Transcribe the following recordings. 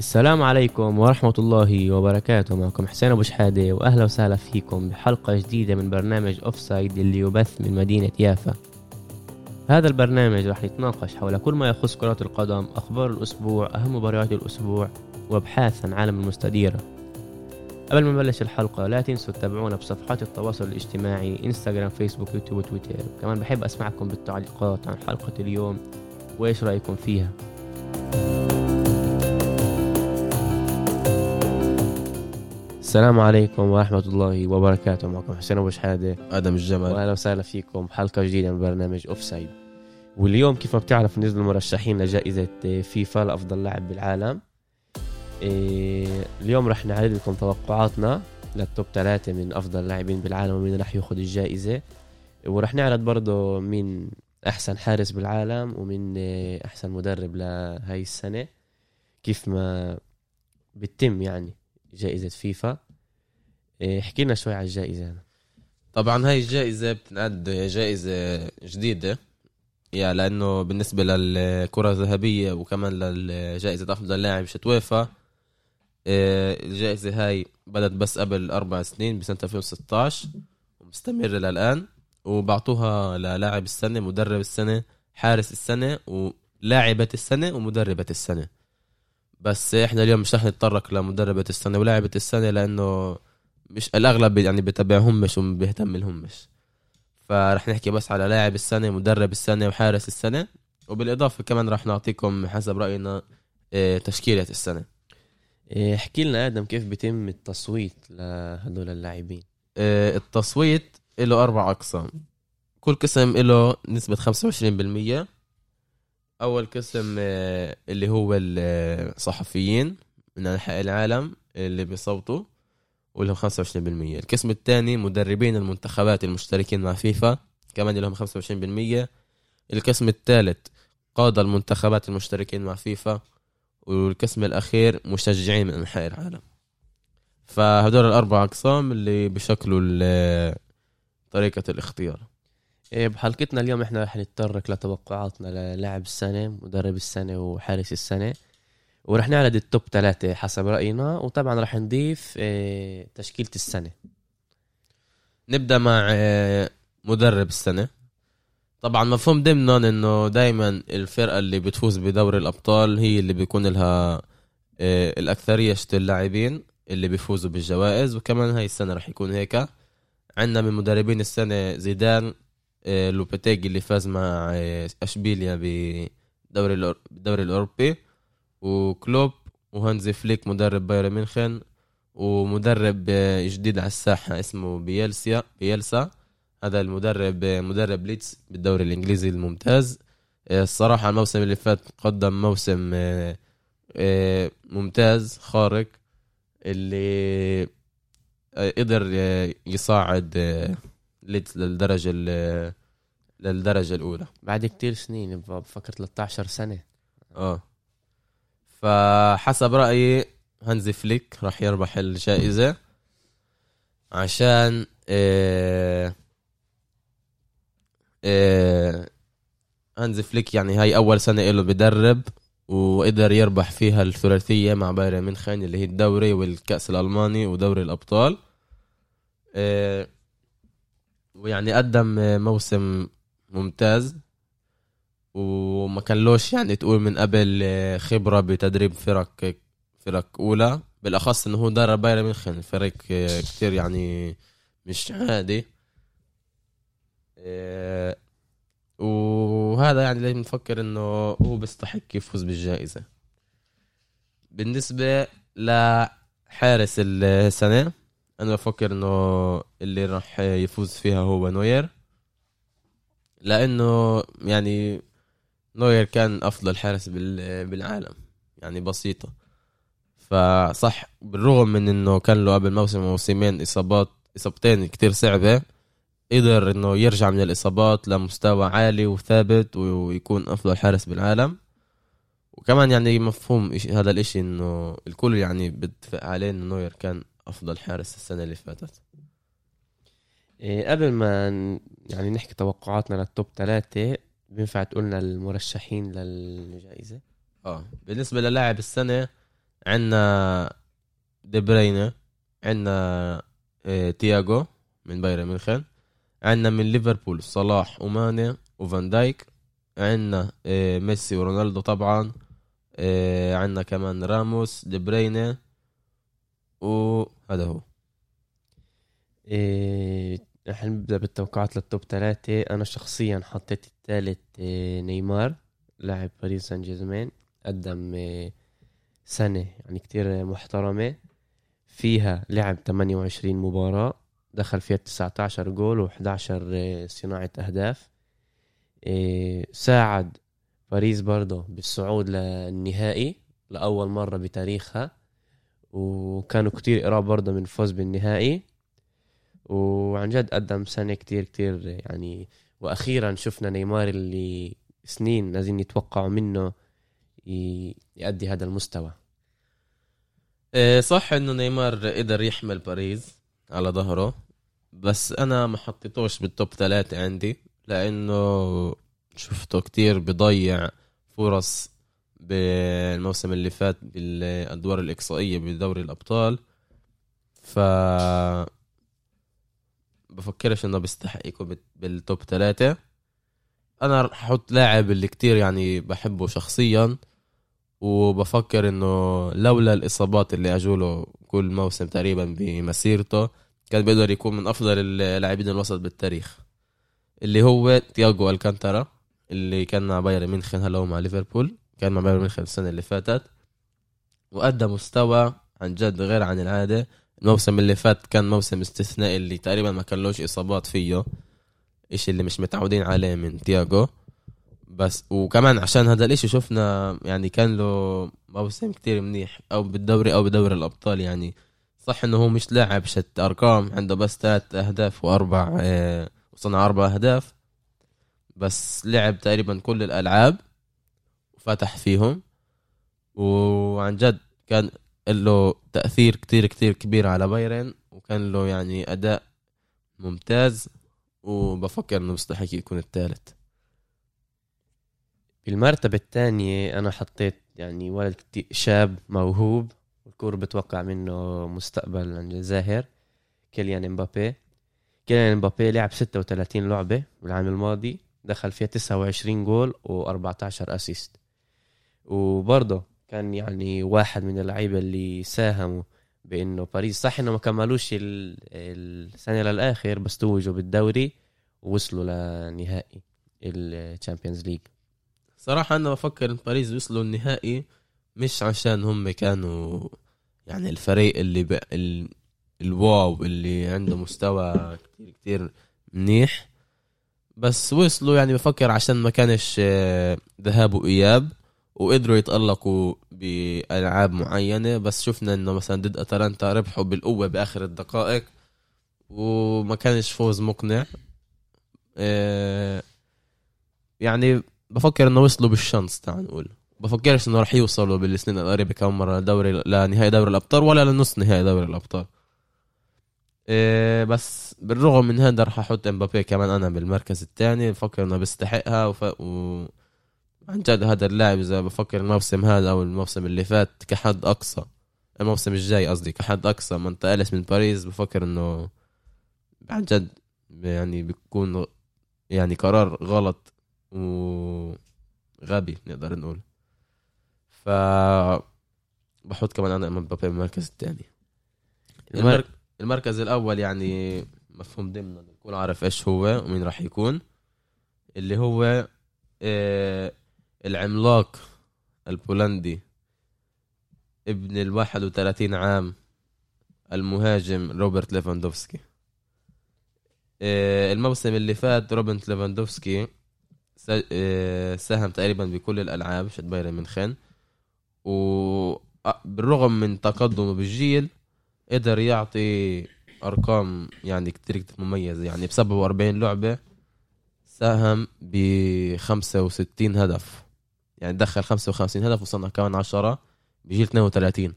السلام عليكم ورحمة الله وبركاته. معكم حسين أبو شحادة وأهلا وسهلا فيكم بحلقة جديدة من برنامج offside اللي يبث من مدينة يافا. هذا البرنامج راح يتناقش حول كل ما يخص كرة القدم أخبار الأسبوع أهم مباريات الأسبوع وأبحاث عن عالم المستديرة قبل ما نبلش الحلقة لا تنسوا تتابعونا بصفحات التواصل الاجتماعي إنستغرام فيسبوك يوتيوب وتويتر. كمان بحب أسمعكم بالتعليقات عن حلقة اليوم وإيش رأيكم فيها؟ السلام عليكم ورحمة الله وبركاته. معكم حسين أبو شحادة. آدم الجمل. واهلا وسهلا فيكم. بحلقه جديدة من برنامج offside واليوم كيف ما بتعرف نزلوا المرشحين لجائزة فيفا لأفضل لاعب بالعالم. إيه، اليوم رح نعرض لكم توقعاتنا لل top ثلاثة من أفضل لاعبين بالعالم ومين رح ياخذ الجائزة. ورح نعرض برضه مين أحسن حارس بالعالم ومين إيه، أحسن مدرب لهاي السنة. كيف ما بتتم يعني. جائزة فيفا. إيه، احكي لنا شوي على الجائزة. طبعا هاي الجائزة بتنعد جائزة جديدة. يعني لأنه بالنسبة للكرة الذهبية وكمان لجائزة أفضل لاعب شتويفا آه، الجائزة هاي بدت بس قبل أربع سنين بسنة 2016 ومستمرة للآن وبعطوها للاعب السنة مدرب السنة حارس السنة ولاعبة السنة ومدربة السنة. بس إحنا اليوم مش رح نتطرق لمدربة السنة ولاعبة السنة لأنه مش الأغلب يعني بتابعهم مش وبيهتم لهم مش فرح نحكي بس على لاعب السنة مدرب السنة وحارس السنة وبالإضافة كمان رح نعطيكم حسب رأينا آه، تشكيلة السنة. إيه، احكي لنا آدم كيف بيتم التصويت لهدول اللاعبين؟ آه، التصويت له أربع أقسام. كل قسم له نسبة 25% أول قسم آه، اللي هو الصحفيين من أنحاء العالم اللي بيصوتوا ولهم 25% القسم الثاني مدربين المنتخبات المشتركين مع فيفا كمان لهم 25% القسم الثالث قادة المنتخبات المشتركين مع فيفا والقسم الأخير مشجعين من أنحاء العالم. فهدول الأربع أقسام اللي بشكلوا طريقة الاختيار. بحلقتنا اليوم إحنا رح نتطرق لتوقعاتنا للاعب السنة مدرب السنة وحارس السنة. ورح نعرض التوب ثلاثة حسب رأينا وطبعا رح نضيف إيه، تشكيلة السنة. نبدأ مع آه، مدرب السنة. طبعا مفهوم ضمنا إنه دايما الفرقة اللي بتفوز بدوري الأبطال هي اللي بيكون لها الأكثرية اللاعبين اللي بيفوزوا بالجوائز وكمان هاي السنة رح يكون هيك. عندنا من مدربين السنة زيدان لوبيتيجي اللي فاز مع آه، أشبيليا بالدوري الأوروبي وكلوب وهانزي فليك مدرب بايرن ميونخن ومدرب آه، جديد على الساحة اسمه بيلسيا بيلسا. هذا المدرب آه، مدرب ليدز بالدوري الإنجليزي الممتاز. آه، الصراحة الموسم اللي فات قدم موسم آه، آه، ممتاز خارق اللي آه، قدر آه، يصعد آه، ليدز للدرجة ال- للدرجة الأولى. بعد كتير سنين بفكر 13 سنة. آه. فحسب رأيي هانزي فليك راح يربح الجائزة عشان آه آه هانزي فليك يعني هاي أول سنة له بدرب وقدر يربح فيها الثلاثية مع بايرن ميونخن اللي هي الدوري والكأس الألماني ودوري الأبطال. آه ويعني قدم موسم ممتاز وما كانلوش يعني تقول من قبل خبرة بتدريب فرق فرق أولى بالأخص إنه هو درب بايرن ميونخن فريق كتير يعني مش عادي. آه، وهذا يعني لازم نفكر إنه هو بيستحق يفوز بالجائزة. بالنسبة لحارس السنة أنا بفكر إنه اللي راح يفوز فيها هو نوير. لأنه يعني نوير كان أفضل حارس بال- بالعالم. يعني بسيطة. فصح بالرغم من إنه كان له قبل موسم وموسمين إصابات إصابتين كتير صعبة قدر إنه يرجع من الإصابات لمستوى عالي وثابت ويكون أفضل حارس بالعالم. وكمان يعني مفهوم هذا الإشي إنه الكل يعني بيتفق عليه إنه نوير كان أفضل حارس السنة اللي فاتت. إيه، قبل ما يعني نحكي توقعاتنا للتوب ثلاثة بينفع تقولنا المرشحين للجائزة؟ آه بالنسبة للاعب السنة عندنا دي برينا عندنا آه، تياغو من بايرن ميونخن عندنا من ليفربول صلاح وماني وفان دايك عندنا آه، ميسي ورونالدو طبعا آه، عندنا كمان راموس دي برينا وهذا هو. إيه رح نبدأ بالتوقعات لل top ثلاثة أنا شخصيا حطيت الثالث إيه نيمار لاعب باريس سان جيرمان قدم إيه سنة يعني كتير محترمة. فيها لعب 28 مباراة. دخل فيها 19 جول و11 صناعة أهداف. إيه ساعد باريس برضه بالصعود للنهائي لأول مرة بتاريخها. وكانوا كتير قراب برضه من الفوز بالنهائي. وعن جد قدم سنة كتير كتير يعني وأخيرا شفنا نيمار اللي سنين لازم يتوقعوا منه يأدي هذا المستوى. إيه، صح إنه نيمار قدر يحمل باريس على ظهره بس أنا ما حطيتوش بالتوب ثلاثة عندي لأنه شفته كتير بضيع فرص بالموسم اللي فات بالأدوار الإقصائية بدوري الأبطال. ف بفكرش إنه بيستحق يكون بال- بالتوب ثلاثة أنا رح أحط لاعب اللي كتير يعني بحبه شخصيا وبفكر إنه لولا الإصابات اللي أجوله كل موسم تقريبا بمسيرته كان بيقدر يكون من أفضل اللاعبين الوسط بالتاريخ. اللي هو تياغو ألكانتارا اللي كان مع بايرن ميونخ هلا مع ليفربول. كان مع بايرن ميونخ السنة اللي فاتت وأدى مستوى عن جد غير عن العادة. الموسم اللي فات كان موسم استثنائي اللي تقريبا ما كان لوش إصابات فيه إشي اللي مش متعودين عليه من تياغو. بس وكمان عشان هذا الإشي شفنا يعني كان له موسم كتير منيح أو بالدوري أو بدوري الأبطال يعني. صح إنه هو مش لاعب شت أرقام عنده بس ثلاث أهداف وأربع آه، وصنع أربع أهداف. بس لعب تقريبا كل الألعاب. وفتح فيهم. وعن جد كان له تأثير كتير كتير كبير على بايرن وكان له يعني أداء ممتاز وبفكر إنه مستحق يكون الثالث بالمرتبة الثانية أنا حطيت يعني ولد شاب موهوب والكور بتوقع منه مستقبل زاهر كيليان امبابي. كيليان امبابي لعب 36 لعبة بالعام الماضي دخل فيها 29 جول و14 assist. وبرضه كان يعني واحد من اللعيبة اللي ساهموا بإنه باريس. صح إنه ما كملوش ال- السنة للآخر بس توجوا بالدوري ووصلوا لنهائي ال Champions League. صراحة أنا بفكر إن باريس وصلوا النهائي مش عشان هم كانوا يعني الفريق اللي ب... ال... الواو اللي عنده مستوى كتير كتير منيح بس وصلوا يعني بفكر عشان ما كانش آه، ذهاب وإياب. وقدروا يتألقوا بألعاب معينة بس شفنا إنه مثلا ضد أتلانتا ربحوا بالقوة بآخر الدقائق وما كانش فوز مقنع. آه، يعني بفكر إنه وصلوا بالشانس تعال نقول. بفكرش إنه راح يوصلوا بالسنين القريبة كم مرة دوري لنهائي دوري الأبطال ولا لنص نهائي دوري الأبطال. إيه بس بالرغم من هذا راح أحط إمبابي كمان أنا بالمركز الثاني. بفكر إنه بيستحقها وف... و... عن جد هذا اللاعب إذا بفكر الموسم هذا أو الموسم اللي فات كحد أقصى الموسم الجاي قصدي كحد أقصى ما انتقلش من باريس بفكر إنه عن جد يعني بيكون يعني قرار غلط وغبي نقدر نقول. ف بحط كمان أنا امبابي بالمركز الثاني. المر... المركز الأول يعني مفهوم ضمن الكل عارف إيش هو ومين راح يكون اللي هو آه العملاق البولندي ابن ال 31 عام المهاجم روبرت ليفاندوفسكي. آه الموسم اللي فات روبرت ليفاندوفسكي آه، ساهم تقريبا بكل الألعاب شت بايرن ميونخن. وبالرغم من تقدمه بالجيل قدر يعطي أرقام يعني كتير كتير مميزة. يعني ب 47 لعبة ساهم ب 65 هدف. يعني دخل 55 هدف وصنع كمان 10 بجيل 32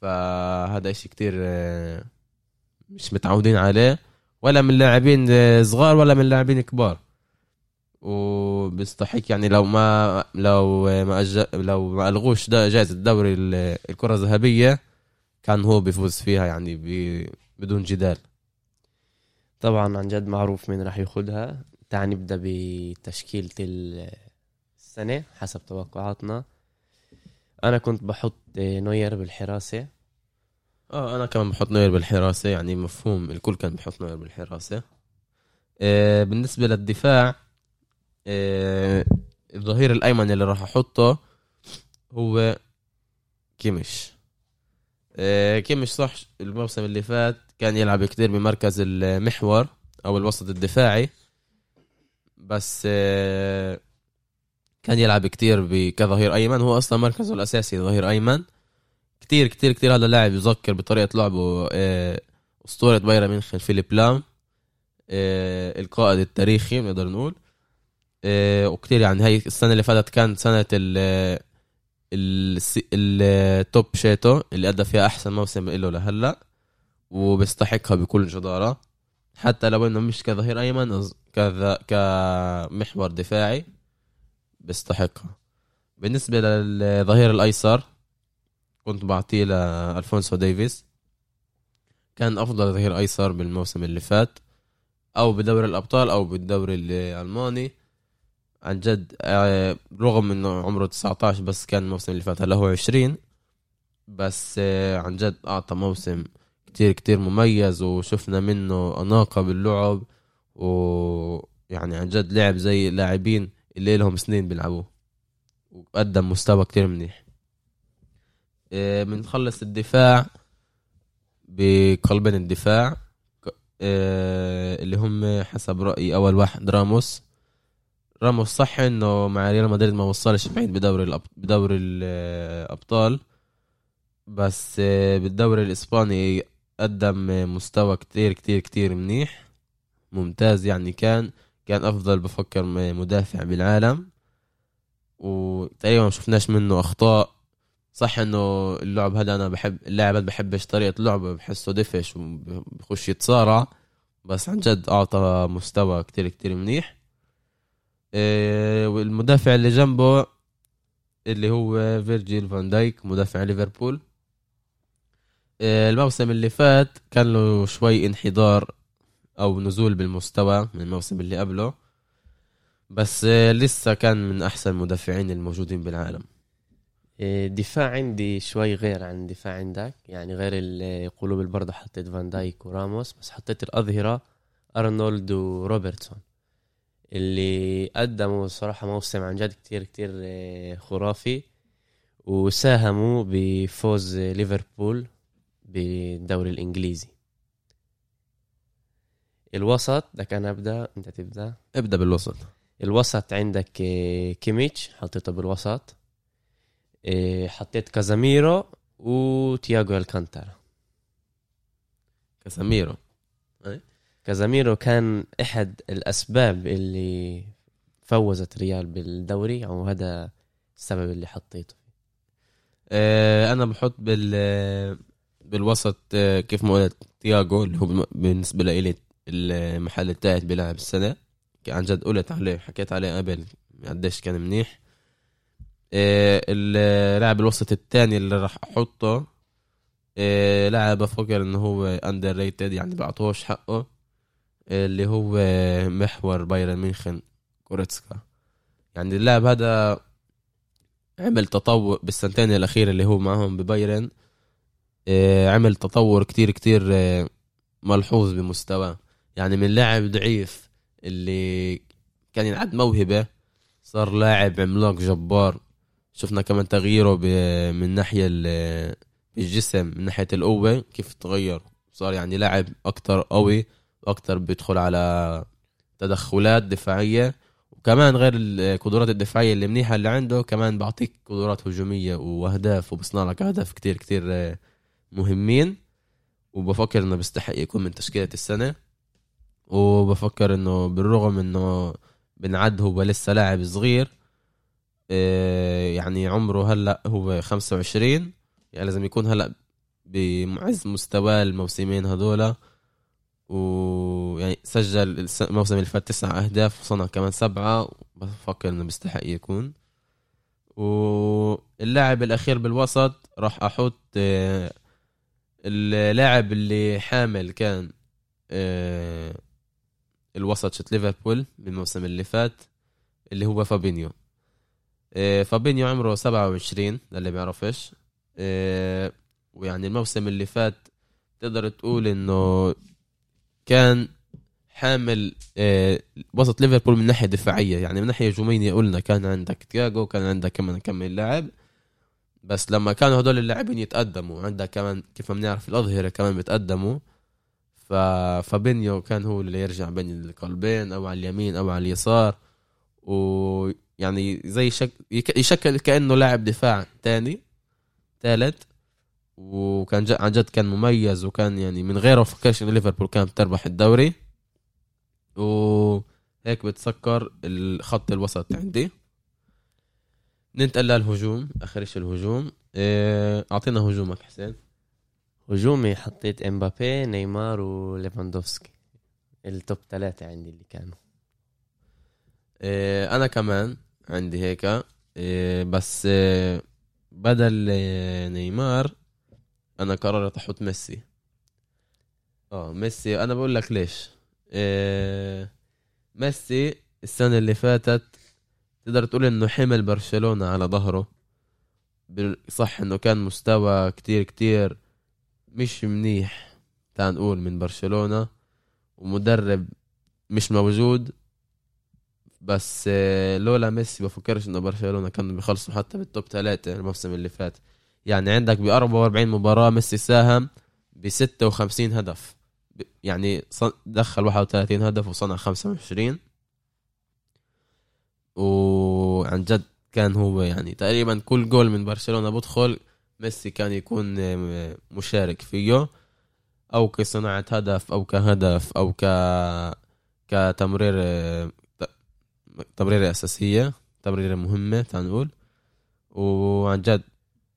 فهذا إشي كتير آه، مش متعودين عليه ولا من لاعبين آه، صغار ولا من لاعبين كبار. وبيستحق يعني لو ما لو ما أج... لو ما ألغوش ده جائزة دوري ال- الكرة الذهبية كان هو بيفوز فيها يعني. بدون جدال. طبعا عن جد معروف مين راح ياخدها. تعال نبدأ بتشكيلة ال- السنة حسب توقعاتنا. أنا كنت بحط نوير بالحراسة. آه أنا كمان بحط نوير بالحراسة يعني مفهوم الكل كان بحط نوير بالحراسة. آه بالنسبة للدفاع آه الظهير الأيمن اللي راح أحطه هو كيمش آه كيمش صح الموسم اللي فات كان يلعب كتير بمركز المحور أو الوسط الدفاعي. بس آه كان يلعب كتير كظهير أيمن. هو أصلا مركزه الأساسي ظهير أيمن. كتير كتير كتير هذا اللاعب يذكر بطريقة لعبه آه، أسطورة بايرن ميونخ فيليب لام آه، القائد التاريخي نقدر نقول. آه، وكتير يعني هاي السنة اللي فاتت كانت سنة ال ال- ال top شيتو اللي أدى فيها أحسن موسم له لهلأ وبيستحقها بكل جدارة. حتى لو إنه مش كظهير أيمن كذا كمحور دفاعي. بيستحقها بالنسبة للظهير الأيسر كنت بعطيه لألفونسو ديفيس كان أفضل ظهير أيسر بالموسم اللي فات أو بدوري الأبطال أو بالدوري الألماني. عن جد آه، رغم إنه عمره 19 بس كان الموسم اللي فات هلا هو 20 بس آه، عن جد أعطى موسم كتير كتير مميز وشفنا منه أناقة باللعب ويعني عن جد لعب زي اللاعبين اللي لهم سنين بيلعبوه. وقدم مستوى كتير منيح. آه، بنخلص الدفاع بقلبين الدفاع. آه، اللي هم حسب رأيي أول واحد راموس. راموس صح إنه مع ريال مدريد ما وصلش بعيد بدوري. بدوري الأبطال. بس آه، بالدوري الإسباني قدم مستوى كتير كتير كتير منيح. ممتاز يعني كان. كان أفضل بفكر مدافع بالعالم. وتقريبا ما شفناش منه أخطاء. صح إنه اللعب هذا أنا بحب اللاعب هذا بحبش طريقة لعبه بحسه دفش وبخش يتصارع. بس عن جد أعطى مستوى كتير كتير منيح. إيه والمدافع اللي جنبه اللي هو فيرجيل فان دايك مدافع ليفربول. إيه الموسم اللي فات كان له شوي انحدار أو نزول بالمستوى من الموسم اللي قبله. بس إيه لسه كان من أحسن المدافعين الموجودين بالعالم. إيه، دفاع عندي شوي غير عن دفاع عندك. يعني غير القلوب البردة حطيت فان دايك وراموس بس حطيت الأظهرة أرنولد وروبرتسون اللي قدموا صراحة موسم عن جد كتير كتير إيه، خرافي وساهموا بفوز ليفربول بالدوري الإنجليزي. الوسط ده كان أبدأ. أنت تبدأ. ابدأ بالوسط. الوسط عندك إيه، كيميتش. حطيته بالوسط. إيه، حطيت كازاميرو وتياغو ألكانتارا. كاساميرو كازاميرو كان أحد الأسباب اللي فوزت الريال بالدوري أو هذا السبب اللي حطيته. آه، أنا بحط بال بالوسط آه، كيف ما قلت تياجو اللي هو بالنسبة لي المحل الثالث بلاعب السنة. عن جد قلت عليه حكيت عليه قبل قديش كان منيح. آه، اللاعب الوسط الثاني اللي راح أحطه آه، لاعب بفكر إنه هو underrated يعني بعطوش حقه اللي هو محور بايرن ميونخن كوريتسكا. يعني اللاعب هذا عمل تطور بالسنتين الأخيرة اللي هو معهم ببايرن. آه، عمل تطور كتير كتير ملحوظ بمستواه. يعني من لاعب ضعيف اللي كان يلعب موهبة صار لاعب عملاق جبار. شفنا كمان تغييره من ناحية ال- الجسم من ناحية القوة كيف تغير. صار يعني لاعب أكتر قوي وأكتر بيدخل على تدخلات دفاعية. وكمان غير القدرات الدفاعية اللي منيحة اللي عنده كمان بعطيك قدرات هجومية وأهداف وبصنع لك أهداف كتير كتير مهمين. وبفكر إنه بيستحق يكون من تشكيلة السنة. وبفكر إنه بالرغم إنه بنعد هو لسه لاعب صغير آه، يعني عمره هلأ هو 25 يعني لازم يكون هلأ بمعز مستواه الموسمين هذولا. ويعني سجل الموسم اللي فات تسع أهداف وصنع كمان سبعة بفكر إنه بيستحق يكون. واللاعب الأخير بالوسط راح أحط آه، اللاعب اللي حامل كان آه، الوسط شت ليفربول بالموسم اللي فات اللي هو فابينيو. آه، فابينيو عمره 27 للي بيعرفش. آه، ويعني الموسم اللي فات تقدر تقول إنه كان حامل آه، وسط ليفربول من ناحية دفاعية. يعني من ناحية هجومية قلنا كان عندك تياجو كان عندك كمان كم لاعب. بس لما كانوا هدول اللاعبين يتقدموا عندك كمان كيف ما بنعرف الأظهرة كمان بيتقدموا ف... فابينيو كان هو اللي يرجع بين القلبين أو على اليمين أو على اليسار. ويعني زي شك... يشكل كأنه لاعب دفاع تاني ثالث وكان. عن جد كان مميز وكان يعني من غيره فكرش ليفربول كانت تربح الدوري. وهيك بتسكر الخط الوسط عندي. ننتقل للهجوم آخر شيء الهجوم. إيه، أعطينا هجومك حسين. هجومي حطيت إمبابي نيمار وليفاندوفسكي. التوب ثلاثة عندي اللي كانوا. إيه، أنا كمان عندي هيك. إيه، بس إيه، بدل نيمار أنا قررت أحط ميسي. آه ميسي. أنا بقول لك ليش. إيه، ميسي السنة اللي فاتت تقدر تقول إنه حمل برشلونة على ظهره. صح إنه كان مستوى كتير كتير. مش منيح. تعال نقول من برشلونة ومدرب مش موجود بس آه، لولا ميسي بفكرش إنه برشلونة كانوا بيخلصوا حتى بالتوب ثلاثة الموسم اللي فات. يعني عندك ب 44 مباراة ميسي ساهم ب 56 هدف. يعني دخل 31 هدف وصنع 25 وعن جد كان هو يعني تقريبا كل جول من برشلونة بدخل ميسي كان يكون آه، مشارك فيه أو كصناعة هدف أو كهدف أو ك كتمرير آه، ت- تمريرة أساسية تمريرة مهمة تعال نقول وعن جد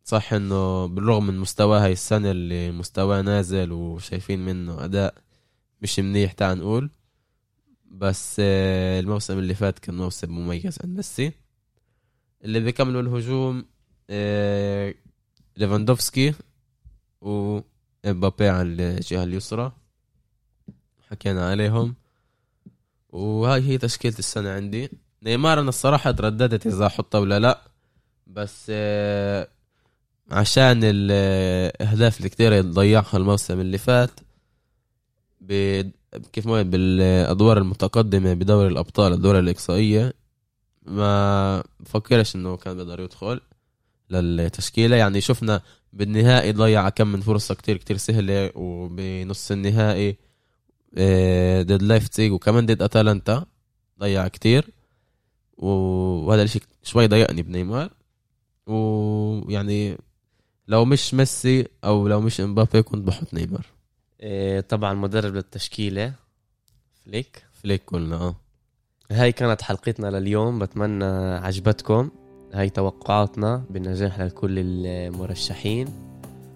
صح إنه بالرغم من مستواه هاي السنة اللي مستواه نازل وشايفين منه أداء مش منيح تعال نقول بس آه، الموسم اللي فات كان موسم مميز عند ميسي. اللي بيكملوا الهجوم ليفاندوفسكي ومبابي على الجهة اليسرى. حكينا عليهم. وهاي هي تشكيلة السنة عندي. نيمار أنا الصراحة ترددت إذا أحطه ولا لأ. بس آه، عشان الأهداف اللي كتير ضيعها الموسم اللي فات كيف ما بالأدوار المتقدمة بدوري الأبطال الدورة الإقصائية ما بفكرش إنه كان بيقدر يدخل. للتشكيلة. يعني شفنا بالنهائي ضيع كم من فرصة كتير كتير سهلة وبنص النهائي آه، ضد لايبتسيج وكمان ضد اتلانتا ضيع كتير. وهذا الاشي شوي ضايقني بنيمار. ويعني لو مش ميسي أو لو مش إمبابي كنت بحط نيمار. إيه، طبعا مدرب للتشكيلة فليك. فليك قلنا آه. هاي كانت حلقتنا لليوم. بتمنى عجبتكم. هاي توقعاتنا بالنجاح لكل المرشحين.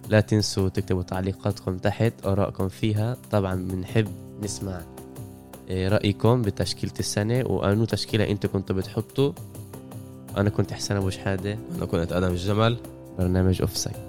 لا تنسوا تكتبوا تعليقاتكم تحت آرائكم فيها. طبعا بنحب نسمع إيه، رأيكم بتشكيلة السنة. وأنو تشكيلة أنتوا كنتوا بتحطوا؟ أنا كنت حسن أبو شحادة. أنا كنت أدم الجمل. برنامج أوف سايد.